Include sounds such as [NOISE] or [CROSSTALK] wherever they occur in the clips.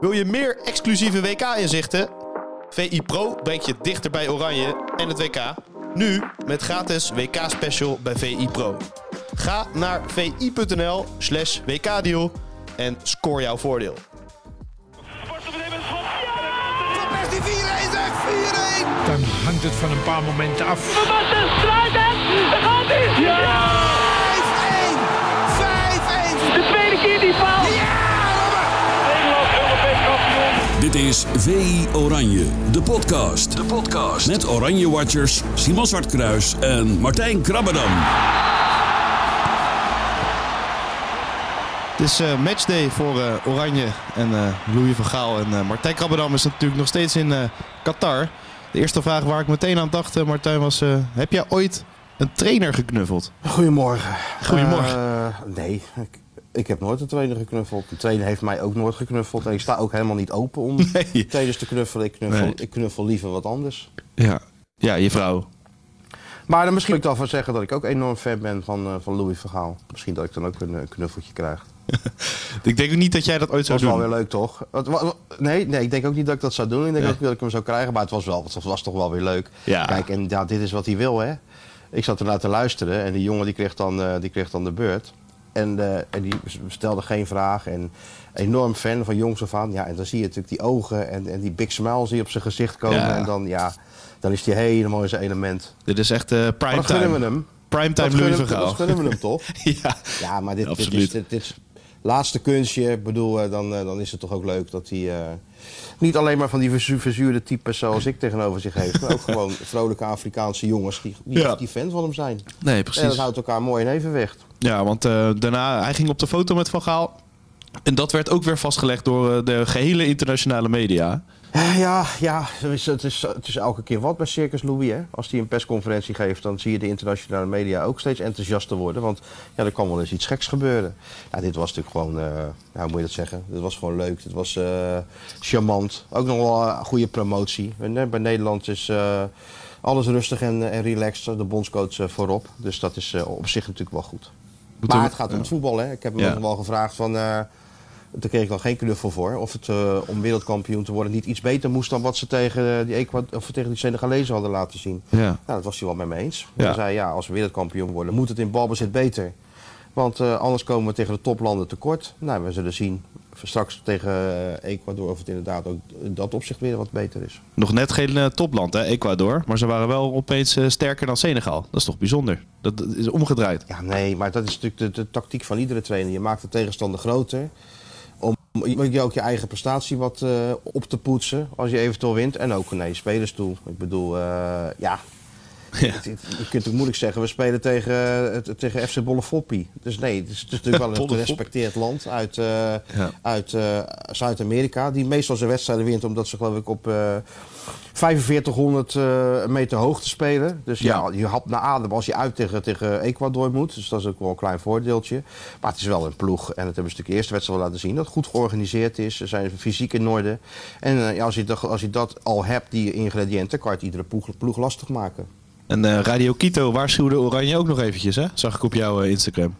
Wil je meer exclusieve WK-inzichten? VI Pro brengt je dichter bij Oranje en het WK. Nu met gratis WK-special bij VI Pro. Ga naar vi.nl slash WK-deal en score jouw voordeel. Persie 4-1 zeg, 4-1! Dan hangt het van een paar momenten af. Basten sluit hem! Daar gaat hij! Ja! 5-1! 5-1! De tweede keer die fout! Dit is VI Oranje, de podcast. De podcast. Met Oranje Watchers Simon Zwartkruis en Martijn Krabbedam. Het is eh, matchday voor eh, Oranje en eh Louis van Gaal. En eh, Martijn Krabbedam is natuurlijk nog steeds in eh, Qatar. De eerste vraag waar ik meteen aan dacht, Martijn, was... eh, heb jij ooit een trainer geknuffeld? Goedemorgen. Goedemorgen. Nee, ik, ik heb nooit een trainer geknuffeld. Een trainer heeft mij ook nooit geknuffeld. En ik sta ook helemaal niet open om [LAUGHS] Nee. trainers te knuffelen. Ik knuffel, Nee. ik knuffel liever wat anders. Ja, ja je vrouw. Maar dan misschien moet ik dan van zeggen dat ik ook enorm fan ben van, eh, van Louis Vergaal. Misschien dat ik dan ook een eh, knuffeltje krijg. [LAUGHS] Ik denk ook niet dat jij dat ooit zou Dat was doen. wel weer leuk, toch? Wat- wat- wat- nee, nee, ik denk ook niet dat ik dat zou doen. Ik denk Nee. ook dat ik hem zou krijgen. Maar het was, wel, het was toch wel weer leuk. Ja. Kijk, en ja, dit is wat hij wil, hè? Ik zat ernaar te luisteren en die jongen die kreeg dan, eh, die kreeg dan de beurt. En, eh, en die stelde geen vraag. En enorm fan van jongs af aan. Ja, en dan zie je natuurlijk die ogen en, en die big smiles die op zijn gezicht komen. Ja. En dan, ja, dan is hij helemaal in zijn element. Dit is echt eh Maar dat gunnen we hem. Primetime Louis gunnen, van Gaal. dat gunnen we hem toch? [LAUGHS] ja. Ja, maar dit, dit, is, dit, dit is laatste kunstje. Ik bedoel, eh, dan, eh, dan is het toch ook leuk dat hij eh, niet alleen maar van die verzu- verzuurde types zoals ik tegenover zich heeft, maar ook [LAUGHS] gewoon vrolijke Afrikaanse jongens die, die, Ja. die fan van hem zijn. Nee, En precies. dat houdt elkaar mooi in evenwicht. Ja, want daarna, hij ging op de foto met Van Gaal. En dat werd ook weer vastgelegd door de gehele internationale media. Eh, Ja, ja het, is, het, is, het is elke keer wat bij Circus Louis. Hè? Als hij een persconferentie geeft, dan zie je de internationale media ook steeds enthousiaster worden. Want ja, er kan wel eens iets geks gebeuren. Ja, dit was natuurlijk gewoon, eh, ja, hoe moet je dat zeggen? Dit was gewoon leuk. Dit was eh, charmant. Ook nog wel een goede promotie. En, bij Nederland is alles rustig en, en relaxed. De bondscoach voorop. Dus dat is op zich natuurlijk wel goed. Maar het gaat om het voetbal. Hè? Ik heb hem Ja. ook nog wel gevraagd van... daar kreeg ik dan geen knuffel voor. Of het eh, om wereldkampioen te worden niet iets beter moest dan wat ze tegen die, Ecuad of tegen die Senegalezen hadden laten zien. Ja. Nou, dat was hij wel met me eens. Ja. Hij zei ja, als we wereldkampioen worden moet het in balbezit beter. Want eh, anders komen we tegen de toplanden tekort. Nou, we zullen zien straks tegen eh, Ecuador of het inderdaad ook in dat opzicht weer wat beter is. Nog net geen topland, hè, Ecuador. Maar ze waren wel opeens sterker dan Senegal. Dat is toch bijzonder? Dat, dat is omgedraaid. Ja, nee, maar dat is natuurlijk de, de tactiek van iedere trainer. Je maakt de tegenstander groter. Je ook je eigen prestatie wat eh, op te poetsen als je eventueel wint. En ook nee, spelers toe. Ik bedoel, eh, ja. [LAUGHS] Ja. Het- het- Je kunt ook moeilijk zeggen, we spelen tegen, eh, het- tegen FC Bollefoppie. Dus nee, het is, het is natuurlijk wel een [LAUGHS] gerespecteerd land uit, Ja. uit Zuid-Amerika. Die meestal zijn wedstrijden wint omdat ze geloof ik op 4500 eh, meter hoogte spelen. Dus ja, Ja. je hapt naar adem als je uit tegen, tegen Ecuador moet. Dus dat is ook wel een klein voordeeltje. Maar het is wel een ploeg, en dat hebben ze natuurlijk de eerste wedstrijd wel laten zien, dat goed georganiseerd is. Ze zijn fysiek in orde. En eh, als, je dat, als je dat al hebt, die ingrediënten, kan je het iedere ploeg, ploeg lastig maken. En eh, Radio Quito waarschuwde Oranje ook nog eventjes, hè? Zag ik op jouw Instagram.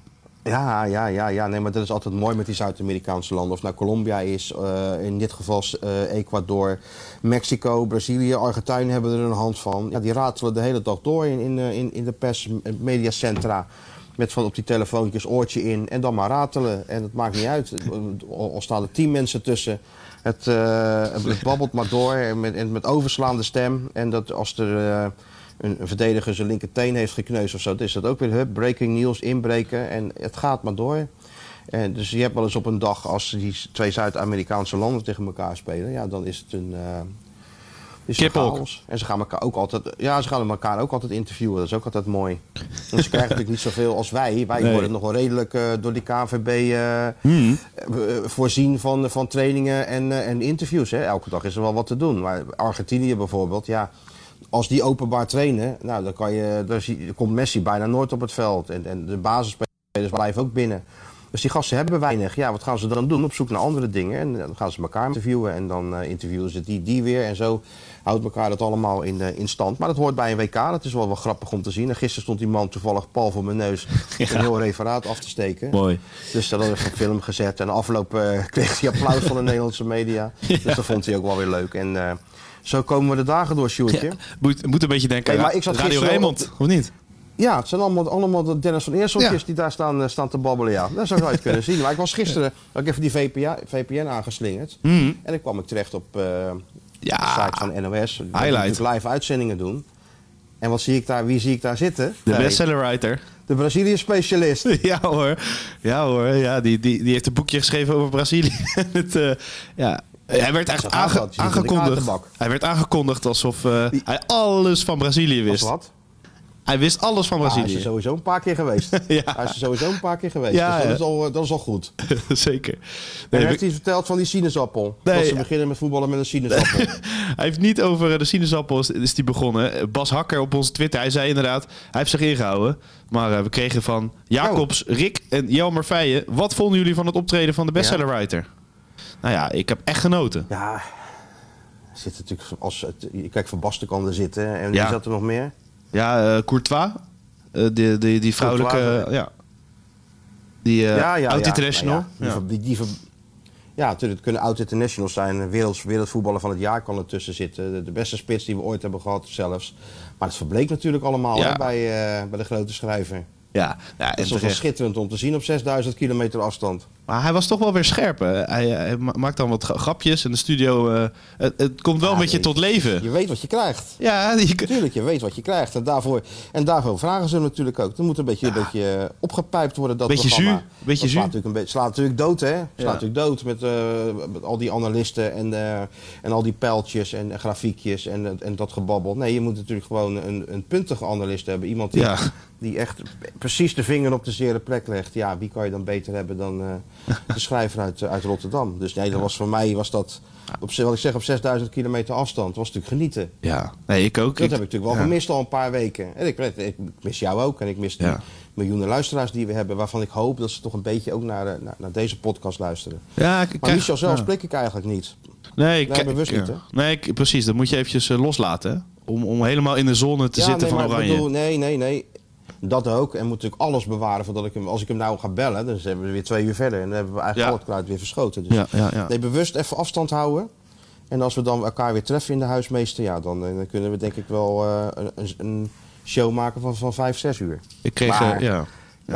Ja, ja, ja, ja. Nee, maar dat is altijd mooi met die Zuid-Amerikaanse landen. Of nou Colombia is, eh, in dit geval eh, Ecuador, Mexico, Brazilië, Argentinië hebben er een hand van. Ja, die ratelen de hele dag door in, in, eh, in, de pers, mediacentra. Met van op die telefoontjes oortje in en dan maar ratelen. En het maakt niet uit. Al, staan er tien mensen tussen. Het, het babbelt maar door en met, en met overslaande stem. En dat als er een, een verdediger zijn linkerteen heeft gekneusd of zo, dan is dat ook weer hup, breaking news, inbreken. En het gaat maar door. En dus je hebt wel eens op een dag, als die twee Zuid-Amerikaanse landen tegen elkaar spelen, ja, dan is het een. eh is het chaos. En ze gaan elkaar ook altijd, ja, ze gaan elkaar ook altijd interviewen. Dat is ook altijd mooi. Want ze krijgen natuurlijk niet zoveel als wij. Wij Nee. worden nog wel redelijk eh, door die KVB eh, Hmm. voorzien van, van trainingen en, en interviews. Hè. Elke dag is er wel wat te doen. Maar Argentinië bijvoorbeeld, ja, als die openbaar trainen, nou, dan, kan je, dan zie- komt Messi bijna nooit op het veld. En, en de basisspelers blijven ook binnen. Dus die gasten hebben weinig. Ja, wat gaan ze dan doen? Op zoek naar andere dingen. En dan gaan ze elkaar interviewen. En dan eh, interviewen ze die, die weer. En zo houdt elkaar dat allemaal in, eh, in stand. Maar dat hoort bij een WK. Dat is wel, wel grappig om te zien. En gisteren stond die man toevallig pal voor mijn neus. [LAUGHS] Een heel referaat af te steken. Mooi. Dus dat is een film gezet. En afgeloop eh, [LAUGHS] kreeg hij applaus van de Nederlandse media. Dus dat vond hij ook wel weer leuk. En eh, zo komen we de dagen door, Sjoerdje. Moet, moet een beetje denken Hey, maar ik zat Radio Raymond, of niet? Ja, het zijn allemaal, allemaal de Dennis van Eerseltjes Ja. die daar staan, eh, staan te babbelen. Ja, dat zou je het kunnen zien. Maar ik was gisteren ik even die VPN, VPN aangeslingerd. Mhm. En dan kwam ik terecht op eh, Ja. de site van NOS. Die Highlight. live uitzendingen doen. En wat zie ik daar, wie zie ik daar zitten? De bestsellerwriter. de Brazilië-specialist. [LAUGHS] Ja hoor. Ja hoor. Ja, die, die, die heeft een boekje geschreven over Brazilië. [LAUGHS] het, eh, ja. Hij werd echt aange- aangekondigd. Hij werd aangekondigd alsof eh, hij alles van Brazilië Of wist. wat? Hij wist alles van Ah, hij is Brazilië. er sowieso een paar keer geweest. [LAUGHS] Ja. Hij is er sowieso een paar keer geweest. Ja, dus dat, is al, eh, dat is al goed. [LAUGHS] Zeker. En Nee, heeft we- hij verteld van die sinaasappel? Nee, dat ze beginnen met voetballen met een sinaasappel. [LAUGHS] hij heeft niet over eh, de sinaasappel is, is die begonnen. Bas Hakker op onze Twitter, hij zei inderdaad, hij heeft zich ingehouden. Maar eh, we kregen van Jacobs, Rick en Jelmer Feijen... wat vonden jullie van het optreden van de bestsellerwriter? Nou ja, ik heb echt genoten. Ja, zit natuurlijk als het, kijkt van Basten kan er zitten en Ja. wie zat er nog meer? Ja, eh, Courtois, eh, die, die, die vrouwelijke... Courtois, ja. Die uh, oud-international. Nou ja, die, ver- die, die ver- ja, natuurlijk het kunnen oud-internationals zijn. Werelds, wereldvoetballer van het jaar kan ertussen zitten. De, de beste spits die we ooit hebben gehad zelfs. Maar het verbleek natuurlijk allemaal Ja. hè, bij, eh, bij de grote schrijver. ja, ja, Het is toch wel schitterend om te zien op 6000 kilometer afstand. Maar hij was toch wel weer scherp. hè. Hij, hij ma- maakt dan wat gra- grapjes in de studio. eh, het, het komt wel Ja, een beetje je- tot leven. Je weet wat je krijgt. ja, je, Tuurlijk, je weet wat je krijgt. En daarvoor, en daarvoor vragen ze hem natuurlijk ook. Er moet een beetje, een beetje eh, opgepijpt worden, dat Beetje programma. zuur, beetje dat slaat zuur. natuurlijk, een beetje, slaat natuurlijk dood, hè? Slaat Ja. natuurlijk dood met, eh, met al die analisten en, en al die pijltjes en grafiekjes en, en dat gebabbel. Nee, je moet natuurlijk gewoon een, een puntige analist hebben. Iemand die, die echt precies de vinger op de zere plek legt. Ja, wie kan je dan beter hebben dan [LAUGHS] de schrijver uit, uit Rotterdam? Dus nee, dat was voor mij was dat, op, wat ik zeg, op 6000 kilometer afstand, was natuurlijk genieten. ja, nee, ik ook. Dat Ik- heb ik natuurlijk wel ja. gemist al een paar weken. En ik, ik mis jou ook. En ik mis die Ja. miljoenen luisteraars die we hebben. Waarvan ik hoop dat ze toch een beetje ook naar, eh, naar, naar deze podcast luisteren. Ja, ik Maar krijg- Michel zelf ja. spreek ik eigenlijk niet. Nee, ik, Nee, bewust niet, hè? Nee, ik- precies. Dat moet je eventjes eh, loslaten. hè. Om, om helemaal in de zone te zitten nee, van Oranje. bedoel, nee, nee, nee. Dat ook. En moet natuurlijk alles bewaren voordat ik hem... Als ik hem nou ga bellen, dan zijn we weer twee uur verder. En dan hebben we eigenlijk Ja. kruid weer verschoten. Dus Ja, ja, ja. nee, bewust even afstand houden. En als we dan elkaar weer treffen in de huismeester... Ja, dan, eh, dan kunnen we denk ik wel eh, een, een- show maken van, van vijf, zes uur. Ik kreeg, Maar- eh, ja.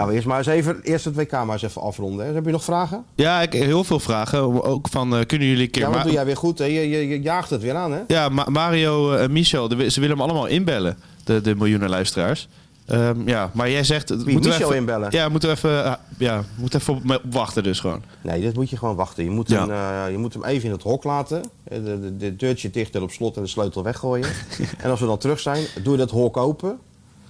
We eerst maar eens even, eerst het WK maar eens even afronden. Hè. Heb je nog vragen? Ja, ik heel veel vragen. Ook van, kunnen jullie een keer... Ja, Ma- doe jij weer goed? Hè? Je, je, je jaagt het weer aan, hè? Ja, Ma- Mario en Michel, de- ze willen hem allemaal inbellen. De, de miljoenen luisteraars. Ehm, ja, maar jij zegt... Wie, moeten we Michel even- inbellen? Ja, moeten we even, eh, ja, moeten even op, op wachten dus gewoon. Nee, dit moet je gewoon wachten. Je moet, Ja. hem, eh, je moet hem even in het hok laten. Eh, De, de, de deurtje dicht en op slot en de sleutel weggooien. [LAUGHS] en als we dan terug zijn, doe je dat hok open.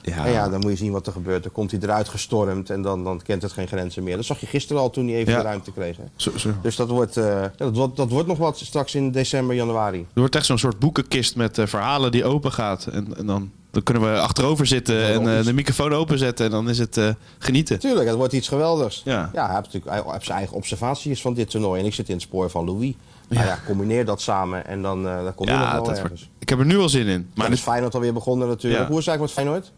Ja, En ja, dan moet je zien wat er gebeurt. Dan komt hij eruit gestormd en dan, dan kent het geen grenzen meer. Dat zag je gisteren al toen hij even Ja. de ruimte kreeg. hè. Zo, zo. Dus dat wordt, dat, wordt, dat wordt nog wat straks in december, januari. Er wordt echt zo'n soort boekenkist met verhalen die open gaat. En, en dan, dan kunnen we achterover zitten en eh, de microfoon openzetten. En dan is het eh, genieten. Tuurlijk, het wordt iets geweldigs. Ja. hij heeft natuurlijk hij heeft zijn eigen observaties van dit toernooi. En ik zit in het spoor van Louis. Nou ja, combineer dat samen en dan, eh dan kom je nog Ja, wel ergens. wordt, ik heb er nu al zin in. Maar dit- is Feyenoord alweer begonnen natuurlijk. Ja. Hoe is het eigenlijk met Feyenoord?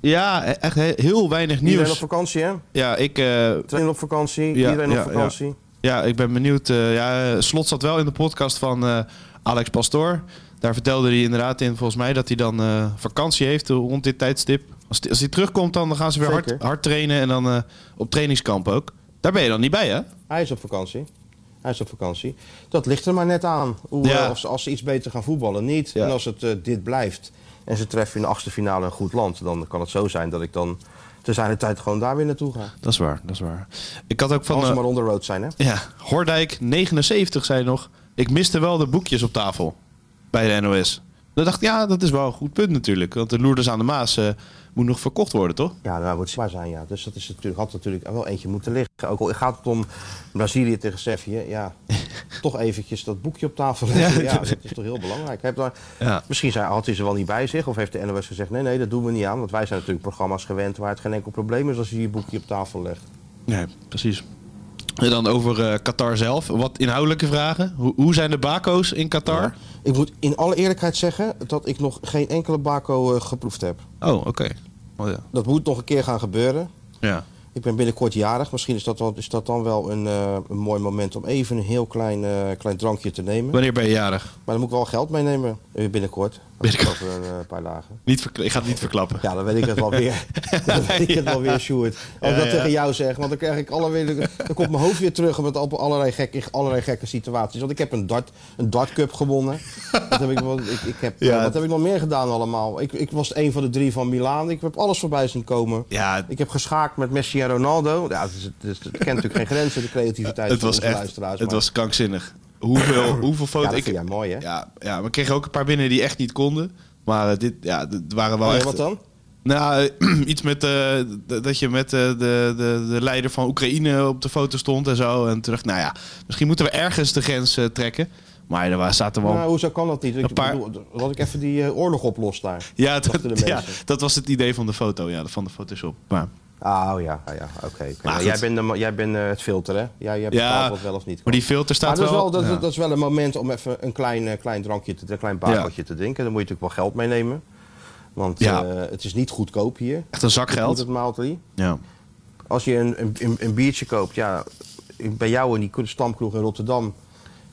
ja, echt he- heel weinig Iedereen op nieuws. vakantie, hè? Ja, ik, Trainen op vakantie, Ja, iedereen ja, op vakantie. Ja, ik ben benieuwd. ja, Slot zat wel in de podcast van Alex Pastoor. Daar vertelde hij inderdaad in, volgens mij, dat hij dan eh, vakantie heeft rond dit tijdstip. Als, die- als hij terugkomt, dan gaan ze weer hard, hard trainen en dan eh, op trainingskamp ook. Daar ben je dan niet bij, hè? Hij is op vakantie. Hij is op vakantie. Dat ligt er maar net aan. Hoe, Ja. eh, of ze, als ze iets beter gaan voetballen, niet. Ja. En als het dit blijft en ze treffen in de achtste finale een goed land... dan kan het zo zijn dat ik dan te zijn de tijd gewoon daar weer naartoe ga. Dat is waar, dat is waar. Ik had ook van... Als ze maar on the road zijn, hè? ja, Hordijk, 79, zei nog... Ik miste wel de boekjes op tafel bij de NOS. Dan dacht ik, ja, dat is wel een goed punt natuurlijk. Want de Loerders aan de Maas eh, moet nog verkocht worden, toch? Ja, nou moet het waar zijn, ja. Dus dat is natuurlijk, had natuurlijk wel eentje moeten liggen. Ook al gaat het om Brazilië tegen Servië, ja. [LAUGHS] toch eventjes dat boekje op tafel leggen. Ja, dat is toch heel belangrijk. Heb daar, Ja. Misschien zei, had hij ze wel niet bij zich, of heeft de NOS gezegd... nee, nee, dat doen we niet aan, want wij zijn natuurlijk programma's gewend... waar het geen enkel probleem is als je je boekje op tafel legt. Nee, precies. En dan over eh, Qatar zelf. Wat inhoudelijke vragen. Hoe, hoe zijn de bako's in Qatar? Ik moet in alle eerlijkheid zeggen dat ik nog geen enkele bako eh, geproefd heb. Oh, oké. Oh, ja. Dat moet nog een keer gaan gebeuren. ja. Ik ben binnenkort jarig. Misschien is dat, wel, is dat dan wel een, eh, een mooi moment om even een heel klein, eh, klein drankje te nemen. Wanneer ben je jarig? Maar dan moet ik wel geld meenemen eh, binnenkort. Binnenkort. Over een paar dagen. Niet ik ga het niet verklappen. Ja, dan weet ik het wel weer. [LAUGHS] dan weet ik het wel weer, Sjoerd. Als ik dat tegen jou zeg, want dan krijg ik alle weer, dan komt mijn hoofd weer terug met op allerlei gekke, allerlei gekke situaties. Want ik heb een dart, een dart cup gewonnen. Dat heb ik, ik, ik heb, Ja. wat heb ik nog meer gedaan allemaal? Ik, ik was een van de drie van Milaan. Ik heb alles voorbij zien komen. Ja, Ik heb geschaakt met Messi en Ronaldo. Ja, het, is, het, is- het kent natuurlijk geen grenzen, de creativiteit [LAUGHS] het van was echt. luisteraars. Het maar- was krankzinnig. Hoeveel, hoeveel ja, foto's. ik, vind jij mooi, hè? ja, ja, we kregen ook een paar binnen die echt niet konden. Maar eh, dit, ja, dit waren wel Oh, ja, echt. wat dan? Nou, [CLEARS THROAT] iets met eh, dat je met eh, de, de, de leider van Oekraïne op de foto stond en zo. En ik, nou ja, misschien moeten we ergens de grens eh, trekken. Maar er zaten wel. Nou, hoezo kan dat niet? Ik paar- bedoel, ik even die eh, oorlog oplos daar. ja, dat, ja, dat was het idee van de foto, ja, van de Photoshop. Maar, oh ja, ah, ja oké. oké. Jij bent, de, jij bent eh, het filter, hè? Jij, jij Ja, bepaalt wat wel of niet. maar die filter staat Maar dat, is wel. wel, dat, ja. dat is wel een moment om even een klein, eh, klein drankje, te, een klein bakeltje te drinken. Dan moet je natuurlijk wel geld meenemen. Want Ja. eh, het is niet goedkoop hier. Echt een zak geld. Het maaltijd. Ja. Als je een, een, een, biertje koopt, ja, bij jou in die stamkroeg in Rotterdam,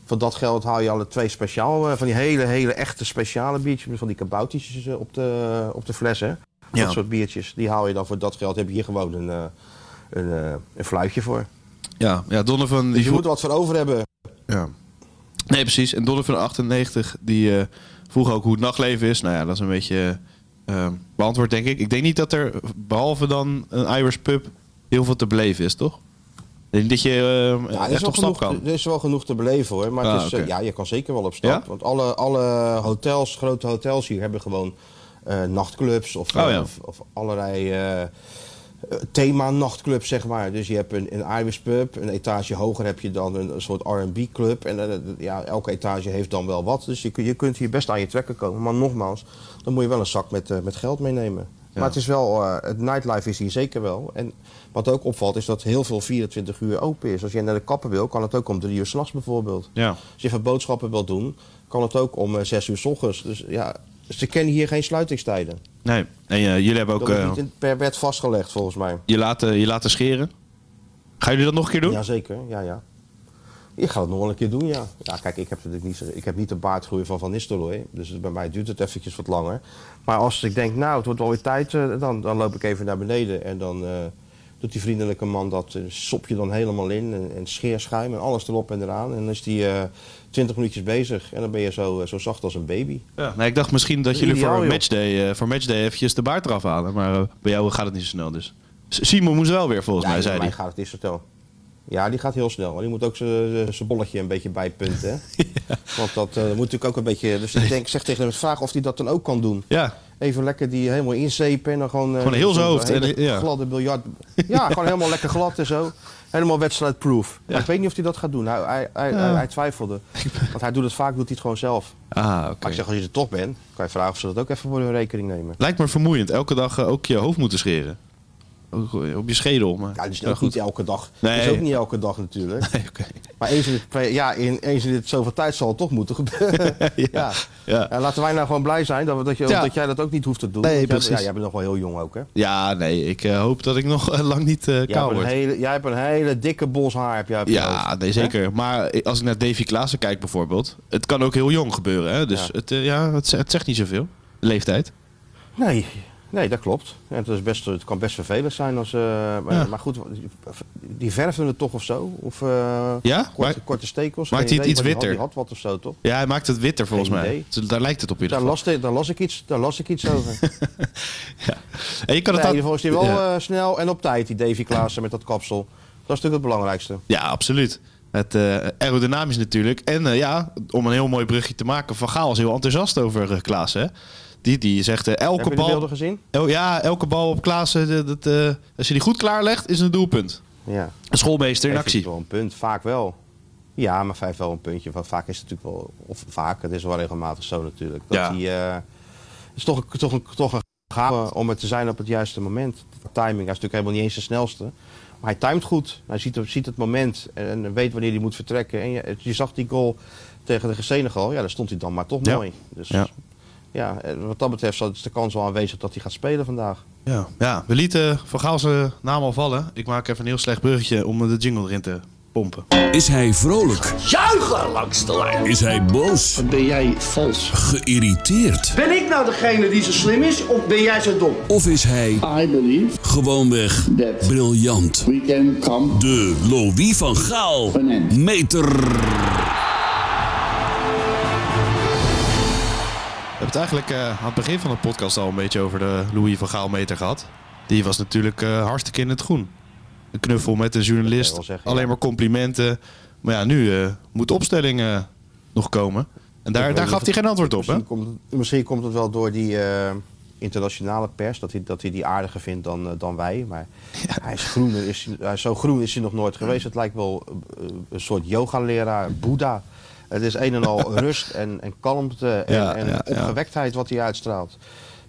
van dat geld haal je alle twee speciaal, van die hele, hele echte speciale biertjes, van die kaboutjes op de, op de fles, hè. Ja. Dat soort biertjes, die haal je dan voor dat geld. Heb je hier gewoon een, eh, een, eh, een fluitje voor. Ja, ja, Donovan. Dus Die je moet er wat voor over hebben. Ja. Nee, precies. En Donovan 98, die eh, vroeg ook hoe het nachtleven is. Nou ja, dat is een beetje beantwoord, denk ik. Ik denk niet dat er, behalve dan een Irish pub, heel veel te beleven is, toch? Ik denk dat je Ja, er, is echt wel op stap genoeg, kan. er is wel genoeg te beleven hoor. Maar Ah, het is, ja, je kan zeker wel op stap. Ja? Want alle, alle hotels, grote hotels hier hebben gewoon nachtclubs of, Oh, eh, ja. of, of allerlei eh, eh, thema-nachtclubs, zeg maar. Dus je hebt een, een Irish pub, een etage hoger heb je dan een, een soort R&B-club. En eh, ja, elke etage heeft dan wel wat. Dus je, je kunt hier best aan je trekken komen. Maar nogmaals, dan moet je wel een zak met, eh, met geld meenemen. Maar het is wel, eh, het nightlife is hier zeker wel. En wat ook opvalt is dat heel veel 24 uur open is. Als je naar de kapper wil, kan het ook om drie uur s'nachts bijvoorbeeld. Ja. Als je even boodschappen wilt doen, kan het ook om eh, zes uur s ochtends. Dus ja, ze kennen hier geen sluitingstijden. Nee. En eh, jullie hebben ook Dat is eh, niet per wet vastgelegd volgens mij. je, laten, je laten scheren. Gaan jullie dat nog een keer doen? Jazeker, ja, ja. Ik ga het nog wel een keer doen, ja. Ja, kijk, ik heb natuurlijk niet, ik heb niet de baardgroei van Van Nistelrooy. Dus bij mij duurt het eventjes wat langer. Maar als ik denk, nou, het wordt alweer tijd, eh, dan, dan loop ik even naar beneden. En dan doet die vriendelijke man dat, eh, sop je dan helemaal in. En, en scheerschuim en alles erop en eraan. En dan is die eh 20 minuutjes bezig. En dan ben je zo, eh, zo zacht als een baby. Ja. Nee, ik dacht misschien dat jullie Ideaal, voor matchday, eh, voor matchday eventjes de baard eraf halen. Maar bij jou gaat het niet zo snel dus. Simon moest wel weer volgens Ja, mij, bij zei mij hij. gaat het niet zo snel. Ja, die gaat heel snel. Maar die moet ook zijn bolletje een beetje bijpunten. Hè? [LAUGHS] Want dat eh, moet natuurlijk ook een beetje... Dus ik denk, zeg tegen hem, vraag of hij dat dan ook kan doen. Ja, Even lekker die helemaal inzepen en dan gewoon... eh, Gewoon heel zijn hoofd hele en, ja. Gladde biljart. Ja, [LAUGHS] gewoon helemaal lekker glad en zo. Helemaal wedstrijdproof. Maar Ik weet niet of hij dat gaat doen. Hij, hij, hij, hij, hij twijfelde. [LAUGHS] Want hij doet het vaak, doet hij het gewoon zelf. ah, oké. Maar ik zeg, als je er toch bent, kan je vragen of ze dat ook even voor hun rekening nemen. Lijkt me vermoeiend. Elke dag eh, ook je hoofd moeten scheren. Eh, op je schedel. Maar... Ja, Ja, ook niet elke dag. Nee. Dat is ook niet elke dag natuurlijk. [LAUGHS] Nee, oké. Maar eens in, het, ja, in, eens in dit zoveel tijd zal het toch moeten gebeuren. [LAUGHS] ja. Ja. Ja, laten wij nou gewoon blij zijn dat, we, dat, je, dat jij dat ook niet hoeft te doen. Nee, Want jij- precies. Ja, jij bent nog wel heel jong ook, hè? Ja, nee. Ik eh, hoop dat ik nog eh, lang niet eh Jij kaal word. hele, jij hebt een hele dikke bos haar heb jij op Ja, nee, zeker. Maar als ik naar Davy Klaassen kijk bijvoorbeeld. Het kan ook heel jong gebeuren. Hè? Dus. Het, ja, het, het zegt niet zoveel. Leeftijd. Nee, nee, dat klopt. En het, is best, het kan best vervelend zijn als... eh, maar, Ja. maar goed, die verven het toch of zo? Of eh, Ja? korte, korte stekels? maakt hij het iets witter? had- wat of zo, toch? Ja, hij maakt het witter volgens mij. Dus Daar lijkt het op in ieder Daar geval. las, daar, las ik iets, daar las ik iets [LAUGHS] over. Ja. En je kan het Nee, in ieder geval is hij wel Ja. eh, snel en op tijd, die Davy Klaassen met dat kapsel. Dat is natuurlijk het belangrijkste. Ja, absoluut. Het aerodynamisch natuurlijk. En ja, om een heel mooi brugje te maken. Van Gaal is heel enthousiast over Klaassen. hè. Die, die zegt eh, elke Heb je beelden bal... gezien? El- ja, elke bal op Klaassen. dat, eh, als je die goed klaarlegt, is het een doelpunt. Ja. Een schoolmeester in actie. wel een punt, vaak wel. Ja, maar vijf wel een puntje. Want vaak is het natuurlijk wel, of vaak, het is wel regelmatig zo natuurlijk. Dat Ja. hij, eh, het is toch, een- toch, een, toch een gave om er te zijn op het juiste moment. De timing, hij is natuurlijk helemaal niet eens de snelste. Maar hij timet goed. Hij ziet, ziet het moment en weet wanneer hij moet vertrekken. En je, je zag die goal tegen de Senegal. Ja, daar stond hij dan maar toch Ja. mooi. Dus Ja. Ja. en wat dat betreft is de kans wel aanwezig dat hij gaat spelen vandaag. Ja. ja, we lieten Van Gaal zijn naam al vallen. Ik maak even een heel slecht bruggetje om de jingle erin te pompen. Is hij vrolijk? Juichen langs de lijn. Is hij boos? Ben jij vals? Geïrriteerd? Ben ik nou degene die zo slim is of ben jij zo dom? Of is hij I believe gewoonweg that briljant? we can come De Louis van Gaal meter. Het eigenlijk eh, aan het begin van de podcast al een beetje over de Louis van Gaal meter gehad. Die was natuurlijk eh, hartstikke in het groen. Een knuffel met de journalist. zeggen, alleen ja. maar complimenten. Maar ja, nu eh, moet de opstelling nog komen. En daar, daar gaf hij geen antwoord op, hè? Misschien komt, het, misschien komt het wel door die internationale pers, dat hij, dat hij die aardiger vindt dan, dan wij. Maar [LAUGHS] hij is groener, is, hij- zo groen is hij nog nooit geweest. Het lijkt wel een soort yogaleraar, Boeddha. Het is een en al [LAUGHS] rust en, en kalmte en, Ja, en ja, ja. opgewektheid wat hij uitstraalt.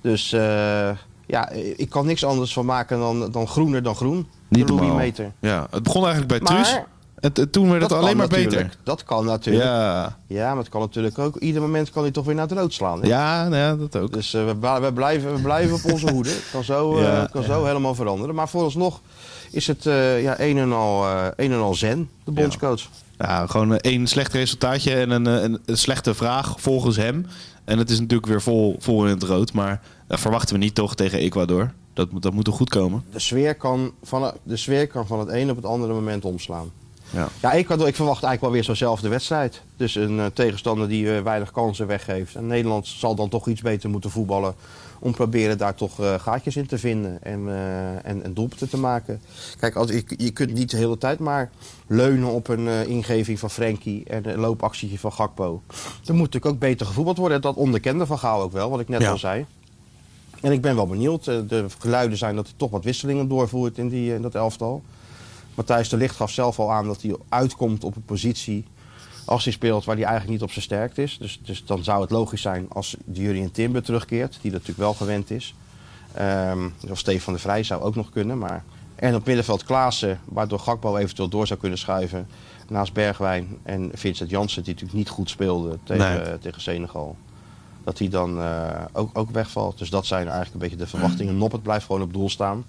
Dus eh, ja, ik kan niks anders van maken dan, dan groener dan groen. Niet de Louis normaal. meter. Ja, het begon eigenlijk bij Maar- Truus. En t- toen werd het Dat alleen kan maar beter. Dat kan natuurlijk. Ja. Ja, maar het kan natuurlijk ook. Ieder moment kan hij toch weer naar het rood slaan. hè? ja, nou ja dat ook. Dus eh, we, we, blijven, we blijven op onze hoede. Het kan zo, [LAUGHS] eh, kan ja. zo helemaal veranderen. Maar vooralsnog is het eh, ja, een, en al, eh, een en al zen, de bondscoach. Ja, gewoon eh, één slecht resultaatje en een, eh, een, een slechte vraag volgens hem. En het is natuurlijk weer vol, vol in het rood. Maar dat verwachten we niet toch tegen Ecuador. Dat, moet- dat moet toch goed komen. De, sfeer kan van, de sfeer kan van het ene op het andere moment omslaan. Ja. Ja, Ecuador, ik verwacht eigenlijk wel weer zo'nzelfde wedstrijd. Dus een eh, tegenstander die eh, weinig kansen weggeeft. En Nederland zal dan toch iets beter moeten voetballen. Om proberen daar toch eh, gaatjes in te vinden en, en, en doelpunten te maken. Kijk, als, je, je kunt niet de hele tijd maar leunen op een ingeving van Frenkie en een loopactietje van Gakpo. Er moet natuurlijk ook beter gevoetbald worden. Dat onderkende Van Gaal ook wel, wat ik net Ja. al zei. En ik ben wel benieuwd. De geluiden zijn dat hij toch wat wisselingen doorvoert in, die, in dat elftal. Matthijs de Ligt gaf zelf al aan dat hij uitkomt op een positie als hij speelt waar hij eigenlijk niet op zijn sterkte is. Dus, dus dan zou het logisch zijn als Jurien Timber terugkeert, die dat natuurlijk wel gewend is. Ehm, of Stefan de Vrij zou ook nog kunnen. Maar... En op middenveld Klaassen, waardoor Gakpo eventueel door zou kunnen schuiven. Naast Bergwijn en Vincent Janssen, die natuurlijk niet goed speelde tegen, Nee. tegen Senegal. Dat hij dan eh, ook, ook wegvalt. Dus dat zijn eigenlijk een beetje de verwachtingen. Noppert blijft gewoon op doel staan.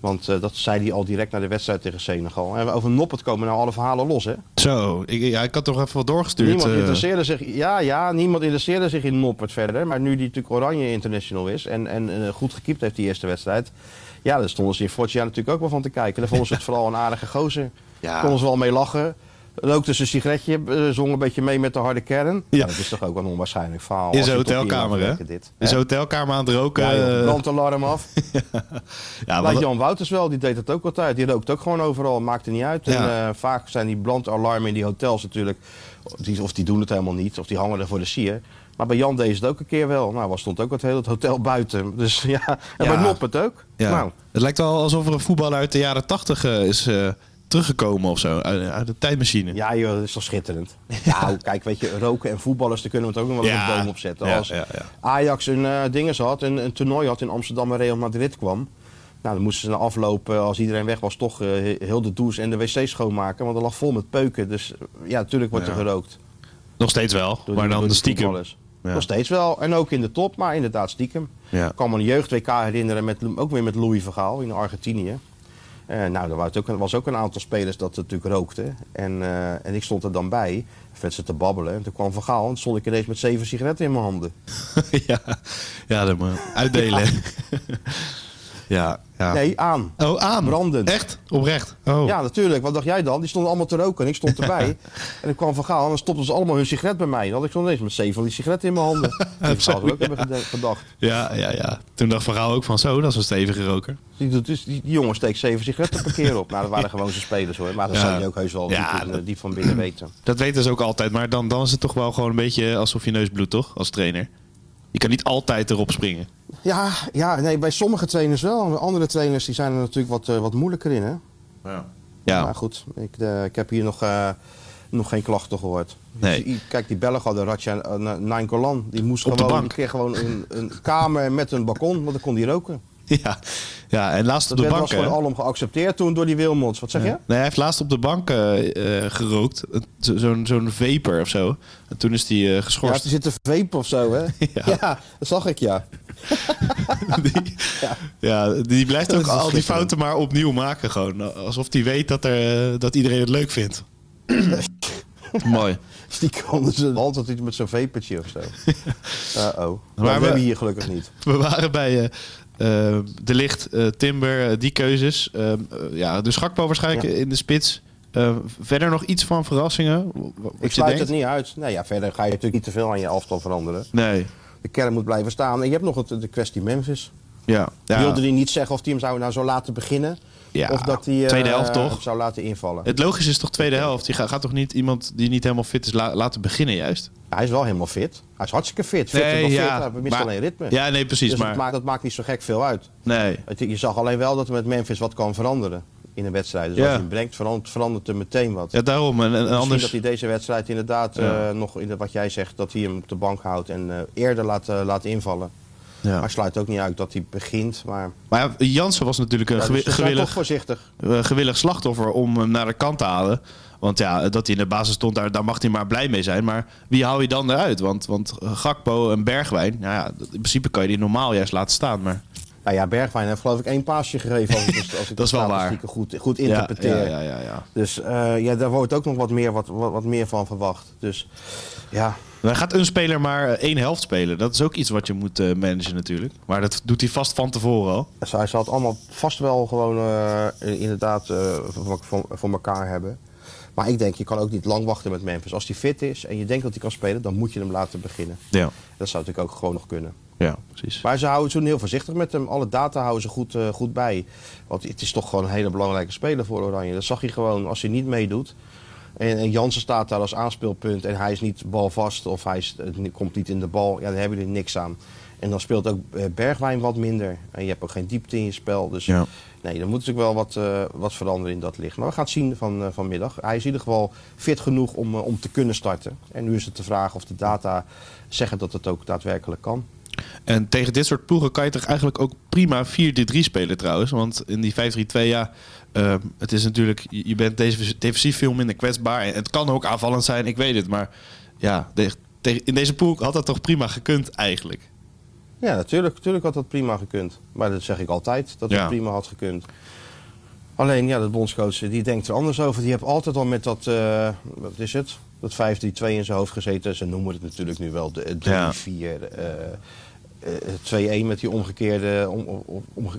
Want eh, dat zei hij al direct na de wedstrijd tegen Senegal. En over Noppert komen nou alle verhalen los, hè? Zo, ik, ja, ik had toch even wat doorgestuurd. Niemand eh. interesseerde zich, ja, ja, niemand interesseerde zich in Noppert verder. Maar nu die natuurlijk Oranje International is en, en eh, goed gekiept heeft die eerste wedstrijd. Ja, daar stonden ze in Fortja natuurlijk ook wel van te kijken. Daar vonden ze het [LAUGHS] vooral een aardige gozer. Ja. Konden ze wel mee lachen. Rookte ze een sigaretje, eh, zong een beetje mee met de harde kern. Ja. dat is toch ook een onwaarschijnlijk verhaal. in zijn hotelkamer, hè? Dit. In zijn hotelkamer aan het roken. Ja, joh, eh, brandalarm af. [LAUGHS] ja, wat- Jan Wouters wel, die deed het ook altijd. Die rookt ook gewoon overal, maakte niet uit. En eh, vaak zijn die brandalarmen in die hotels natuurlijk, die, of die doen het helemaal niet, of die hangen er voor de sier. Maar bij Jan deed het ook een keer wel. Nou, was stond ook het hele hotel buiten. [LAUGHS] Dus ja, en Ja. bij Nop het ook. ja. Nou, Het lijkt wel alsof er een voetballer uit de jaren tachtig eh, is teruggekomen of zo. Uit, uit de tijdmachine. ja joh, dat is toch schitterend. [LAUGHS] Ja, kijk, weet je, roken en voetballers, daar kunnen we het ook nog wel Ja. een boom op zetten. Als ja, ja. Ajax een uh, dinges had, een, een toernooi had in Amsterdam en Real Madrid kwam. Nou, dan moesten ze na afloop, eh, als iedereen weg was, toch eh, heel de douche en de wc schoonmaken. Want er lag vol met peuken. Dus ja, natuurlijk wordt Ja. er gerookt. Nog steeds wel, Door maar dan die stiekem. Ja. Nog steeds wel. En ook in de top, maar inderdaad stiekem. Ja. Ik kan me een jeugd-WK herinneren, met, ook weer met Louis Vergaal in Argentinië. Eh, nou, er was ook, een- was ook een aantal spelers dat natuurlijk rookten. En, eh, en ik stond er dan bij, vet ze te babbelen. En toen kwam Vergaal en toen stond ik ineens met zeven sigaretten in mijn handen. [LAUGHS] ja, ja dat moet [LAUGHS] uitdelen. [LAUGHS] ja, ja. Nee, aan. Oh, aan. Brandend. Echt? Oprecht? Oh. Ja, natuurlijk. Wat dacht jij dan? Die stonden allemaal te roken en ik stond erbij. [LAUGHS] En ik kwam Vergaal en dan stopten ze allemaal hun sigaret bij mij. Dan had ik zo ineens met zeven van die sigaretten in mijn handen. Die zo, zou ik ook ja. hebben gedacht. Ja, ja, ja. Toen dacht Verhaal ook van zo, dat is een stevige roker. Die, doet dus, die, die jongen steekt zeven sigaretten per keer op. Nou, dat waren [LAUGHS] gewoon zijn spelers hoor. Maar dat Ja. zou je ook heus wel Ja, diep, in- dat- diep van binnen weten. Dat weten ze ook altijd, maar dan, dan is het toch wel gewoon een beetje alsof je neus bloedt, toch? Als trainer. Je kan niet altijd erop springen. Ja, ja nee, bij sommige trainers wel. Bij andere trainers die zijn er natuurlijk wat, eh, wat moeilijker in. Hè? Ja. Maar goed, ik, eh, ik heb hier nog, eh, nog geen klachten gehoord. Nee. Dus, kijk, die Belg hadden Ratja uh, Nainggolan. Die moest Op de gewoon, bank. die kreeg gewoon een, een kamer met een balkon, want dan kon die roken. [LAUGHS] Ja, ja en laatst op Dat de bank. was gewoon alom geaccepteerd toen door die Wilmots. Wat zeg je? Nee, hij heeft laatst op de bank eh, eh, gerookt. Zo- Zo'n zo'n vapor of zo. En toen is hij eh, Ja, geschorst. ze zitten vape of zo, hè? [LAUGHS] Ja. ja. dat zag ik, ja. [LAUGHS] die, ja, die blijft Dat ook al die fouten maar opnieuw maken. Gewoon. Alsof hij weet dat, er, dat iedereen het leuk vindt. Mooi. Dus altijd iets met zo'n vapertje of zo. Uh-oh. Maar, Maar we we- hebben hier gelukkig niet. We waren bij eh, eh, De Licht, eh, Timber, eh, die keuzes. Eh, eh, ja, dus Gakpo waarschijnlijk Ja. in de spits. Eh, verder nog iets van verrassingen? Ik sluit denkt? het niet uit. Nou ja, verder ga je natuurlijk niet te veel aan je elftal veranderen. Nee. De kern moet blijven staan. En je hebt nog het, de kwestie Memphis. Ja. ja. Wilde hij niet zeggen of hij hem zou, nou zou laten beginnen? Ja, of dat hij eh, tweede helft toch? hem zou laten invallen? Het logisch is toch tweede helft? Je gaat, gaat toch niet iemand die niet helemaal fit is la- laten beginnen juist? Hij is wel helemaal fit. Hij is hartstikke fit. Fit Nee, nee, fit. ja, Hij mist maar- alleen ritme. Ja, nee, precies. dus maar dat, maakt, dat maakt niet zo gek veel uit. nee. Het- Je zag alleen wel dat er met Memphis wat kan veranderen in een wedstrijd. Dus Ja. als hij hem brengt, verandert, verandert er meteen wat. Ja, daarom. En, en Misschien anders... dat hij deze wedstrijd inderdaad Ja. eh, nog in de, wat jij zegt, dat hij hem op de bank houdt en eh, eerder laat, eh, laat invallen. Ja. Maar sluit ook niet uit dat hij begint. Maar Maar ja, Jansen was natuurlijk een ja, dus gewillig, voorzichtig. eh, gewillig slachtoffer om hem naar de kant te halen. Want ja, dat hij in de basis stond, daar, daar mag hij maar blij mee zijn. Maar wie hou je dan eruit? Want, want Gakpo en Bergwijn, nou ja, in principe kan je die normaal juist laten staan. Maar Nou ja, Bergwijn heeft geloof ik één paasje gegeven. Als ik, als ik [LAUGHS] Dat is wel waar. goed, goed interpreteer. ja, ja, ja, ja. Dus eh, ja, daar wordt ook nog wat meer, wat, wat, wat meer van verwacht. Dus ja, Dan gaat een speler maar eh, één helft spelen. Dat is ook iets wat je moet eh, managen natuurlijk. Maar dat doet hij vast van tevoren al. Dus hij zal het allemaal vast wel gewoon eh, inderdaad voor, voor, voor elkaar hebben. Maar ik denk, je kan ook niet lang wachten met Memphis. Als hij fit is en je denkt dat hij kan spelen, dan moet je hem laten beginnen. Ja, Dat zou natuurlijk ook gewoon nog kunnen. ja precies. Maar ze houden ze doen heel voorzichtig met hem. Alle data houden ze goed, goed bij. Want het is toch gewoon een hele belangrijke speler voor Oranje. Dat zag je gewoon als hij niet meedoet. En, en Jansen staat daar als aanspeelpunt en hij is niet balvast of hij is, het komt niet in de bal. Ja, dan hebben jullie niks aan. En dan speelt ook eh, Bergwijn wat minder. En je hebt ook geen diepte in je spel. Dus Ja. nee, er moet natuurlijk wel wat, eh, wat veranderen in dat licht. Maar we gaan het zien van, eh, vanmiddag. Hij is in ieder geval fit genoeg om, eh, om te kunnen starten. En nu is het de vraag of de data zeggen dat het ook daadwerkelijk kan. En tegen dit soort ploegen kan je toch eigenlijk ook prima 4-3-3 spelen trouwens. Want in die 5-3-2, ja, eh, het is natuurlijk, je bent defensief veel minder kwetsbaar. En het kan ook aanvallend zijn, ik weet het. Maar ja, in deze pool had dat toch prima gekund eigenlijk. Ja, natuurlijk, natuurlijk had dat prima gekund. Maar dat zeg ik altijd, dat het Ja. prima had gekund. Alleen, ja, de bondscoach die denkt er anders over. Die heeft altijd al met dat, eh, wat is het? Dat 5-3-2 in zijn hoofd gezeten. Ze noemen het natuurlijk nu wel de 3-4. Eh eh, 2-1 met die omgekeerde, om,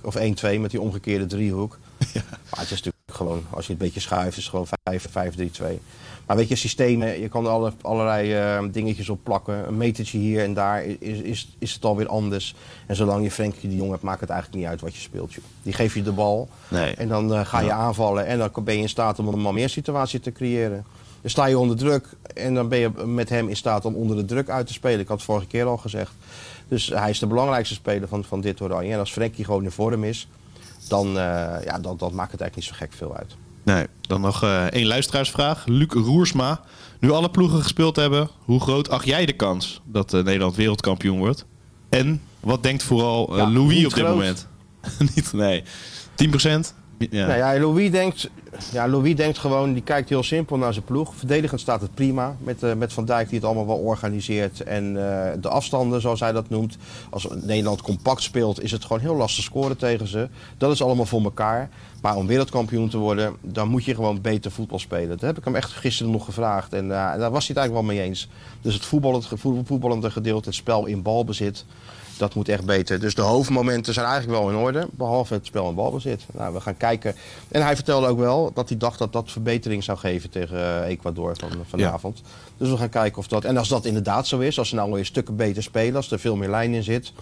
of 1-2 met die omgekeerde driehoek. [LAUGHS] Maar het is natuurlijk gewoon, als je het een beetje schuift, is het gewoon 5-5-3-2. Maar weet je, systemen, je kan er alle, allerlei eh, dingetjes op plakken. Een metertje hier en daar is, is, is het alweer anders. En zolang je Frenkie de Jong hebt, maakt het eigenlijk niet uit wat je speelt. Joh. Die geef je de bal Nee. en dan eh, ga je aanvallen. En dan ben je in staat om een man meer situatie te creëren. Dan sta je onder druk en dan ben je met hem in staat om onder de druk uit te spelen. Ik had het vorige keer al gezegd. Dus hij is de belangrijkste speler van, van dit oranje. En als Frenkie gewoon in vorm is, dan, eh, ja, dan, dan maakt het eigenlijk niet zo gek veel uit. Nee, dan nog eh, één luisteraarsvraag. Luc Roersma. Nu alle ploegen gespeeld hebben, hoe groot acht jij de kans dat eh, Nederland wereldkampioen wordt? En wat denkt vooral Ja, Louis op dit groot. moment? [LAUGHS] niet, nee. 10 procent? Ja. Nou ja, Louis denkt, ja, Louis denkt gewoon, die kijkt heel simpel naar zijn ploeg. Verdedigend staat het prima. Met, eh, met Van Dijk die het allemaal wel organiseert. En eh, de afstanden, zoals hij dat noemt. Als Nederland compact speelt, is het gewoon heel lastig scoren tegen ze. Dat is allemaal voor elkaar. Maar om wereldkampioen te worden, dan moet je gewoon beter voetbal spelen. Dat heb ik hem echt gisteren nog gevraagd. En eh, daar was hij het eigenlijk wel mee eens. Dus het voetballend, voetbal- voetballende gedeelte, het spel in balbezit. Dat moet echt beter. Dus de hoofdmomenten zijn eigenlijk wel in orde. Behalve het spel en balbezit. Nou, we gaan kijken. En hij vertelde ook wel dat hij dacht dat dat verbetering zou geven tegen eh, Ecuador van, vanavond. Dus we gaan kijken of dat. En als dat inderdaad zo is, als ze nou weer stukken beter spelen, als er veel meer lijn in zit,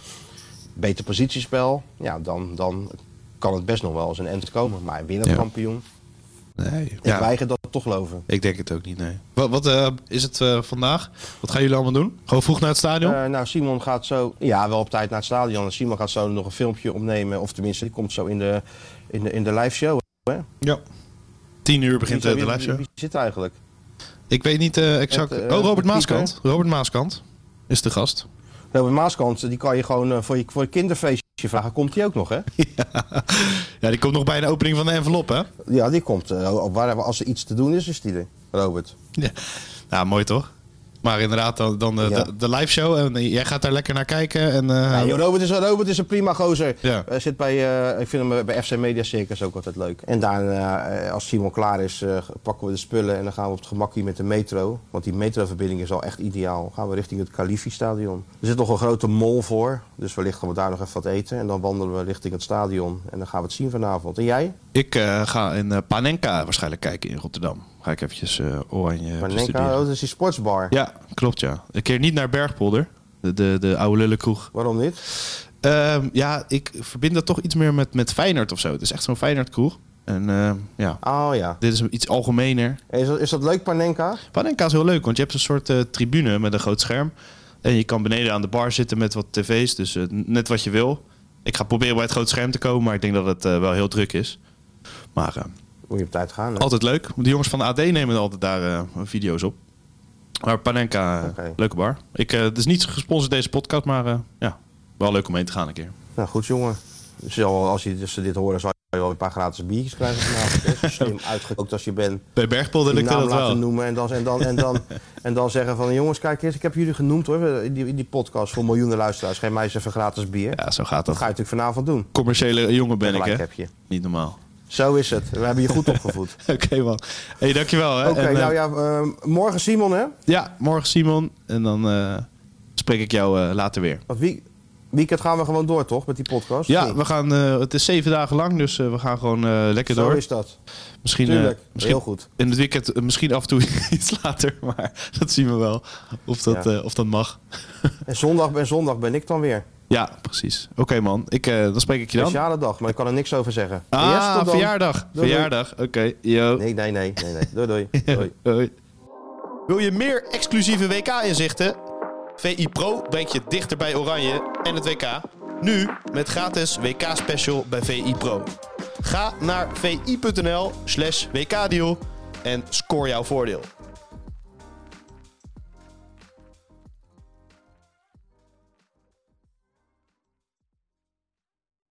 beter positiespel, ja, dan, dan kan het best nog wel eens een end komen. Maar wereldkampioen, Nee. ik Ja, weiger dat toch geloven. ik denk het ook niet, nee. Wat, wat eh, is het eh, vandaag? Wat gaan jullie allemaal doen? Gewoon vroeg naar het stadion? Eh, nou, Simon gaat zo, ja, wel op tijd naar het stadion. En Simon gaat zo nog een filmpje opnemen. Of tenminste, die komt zo in de, in de, in de live show. Hè? ja. 10 uur begint Wie- eh, de live. Wie zit eigenlijk? Ik weet niet eh, exact. Het, eh, oh, Robert het Maaskant. Robert Maaskant is de gast. Robert Maaskant, die kan je gewoon voor je, voor je kinderfeestje je vragen, komt hij ook nog, hè? [LAUGHS] Ja, die komt nog bij de opening van de envelop, hè? Ja, die komt. waar, als er iets te doen is, is die er. Robert. Ja. Nou, mooi toch? Maar inderdaad, dan, dan de, Ja. de, de live show. En jij gaat daar lekker naar kijken. En, eh, Ja, Robert, is, Robert is een prima gozer. Ja. Zit bij, eh, ik vind hem bij FC Media Circus ook altijd leuk. En daarna, eh, als Simon klaar is, eh, pakken we de spullen en dan gaan we op het gemakkie met de metro. Want die metroverbinding is al echt ideaal. Gaan we richting het Khalifi-stadion. Er zit nog een grote mol voor, dus wellicht gaan we daar nog even wat eten. En dan wandelen we richting het stadion en dan gaan we het zien vanavond. En jij? Ik eh, ga in eh, Panenka waarschijnlijk kijken in Rotterdam. Ga ik eventjes eh oranje Maar oh, dat is die sportsbar. Ja, klopt ja. Een keer niet naar Bergpolder. De, de, de oude lullenkroeg. Waarom niet? Ehm, ja, ik verbind dat toch iets meer met, met Feyenoord of zo. Het is echt zo'n Feyenoord kroeg. En ehm, ja, Oh ja. dit is iets algemener. Is dat, is dat leuk, Panenka? Panenka is heel leuk, want je hebt een soort eh, tribune met een groot scherm. En je kan beneden aan de bar zitten met wat tv's, dus eh, net wat je wil. Ik ga proberen bij het groot scherm te komen, maar ik denk dat het wel heel druk is. Maar eh, Moet je op tijd gaan, hè? altijd leuk. De jongens van de AD nemen altijd daar eh, video's op. Maar Panenka, eh, leuke bar. Ik, eh, het is niet gesponsord deze podcast, maar ja, wel leuk om heen te gaan een keer. Nou goed, jongen. Dus al- als je dus dit horen, zou je wel een paar gratis biertjes krijgen vanavond. [LAUGHS] Slim uitgekookt als je bent. Bij Bergpolder Je lukte naam dat laten wel. noemen en dan, en, dan, en, dan, en dan zeggen van... jongens, kijk eens, ik heb jullie genoemd hoor, in die, die podcast voor miljoenen luisteraars. Geef mij eens even gratis bier. Ja, zo gaat Dat dat. ga je natuurlijk vanavond doen. Commerciële jongen ben ik, hè? heb je. Niet normaal. Zo is het. We hebben je goed opgevoed. [LAUGHS] Oké, man. hey, dankjewel. Oké, eh, nou ja, eh, morgen Simon hè? Ja, morgen Simon. En dan eh, spreek ik jou later weer. Want wie, weekend gaan we gewoon door toch, met die podcast? Ja, we gaan, het is zeven dagen lang, dus we gaan gewoon lekker Zo door. is dat. Misschien, Tuurlijk, misschien heel goed. in het weekend misschien af en toe [LAUGHS] iets later, maar [LAUGHS] dat zien we wel. Of dat, Ja. of dat mag. En zondag, en zondag ben ik dan weer. Ja, precies. Oké man, ik, eh, dan spreek ik je dan. Speciale dag, maar ik kan er niks over zeggen. Ah, Yes, tot dan. verjaardag. Doei, verjaardag, oké. Yo. Nee, nee, nee, nee, nee. Doei, doei. [LAUGHS] doei. Wil je meer exclusieve WK-inzichten? VI Pro brengt je dichter bij Oranje en het WK. Nu met gratis WK-special bij VI Pro. Ga naar vi.nl slash WK-deal en score jouw voordeel.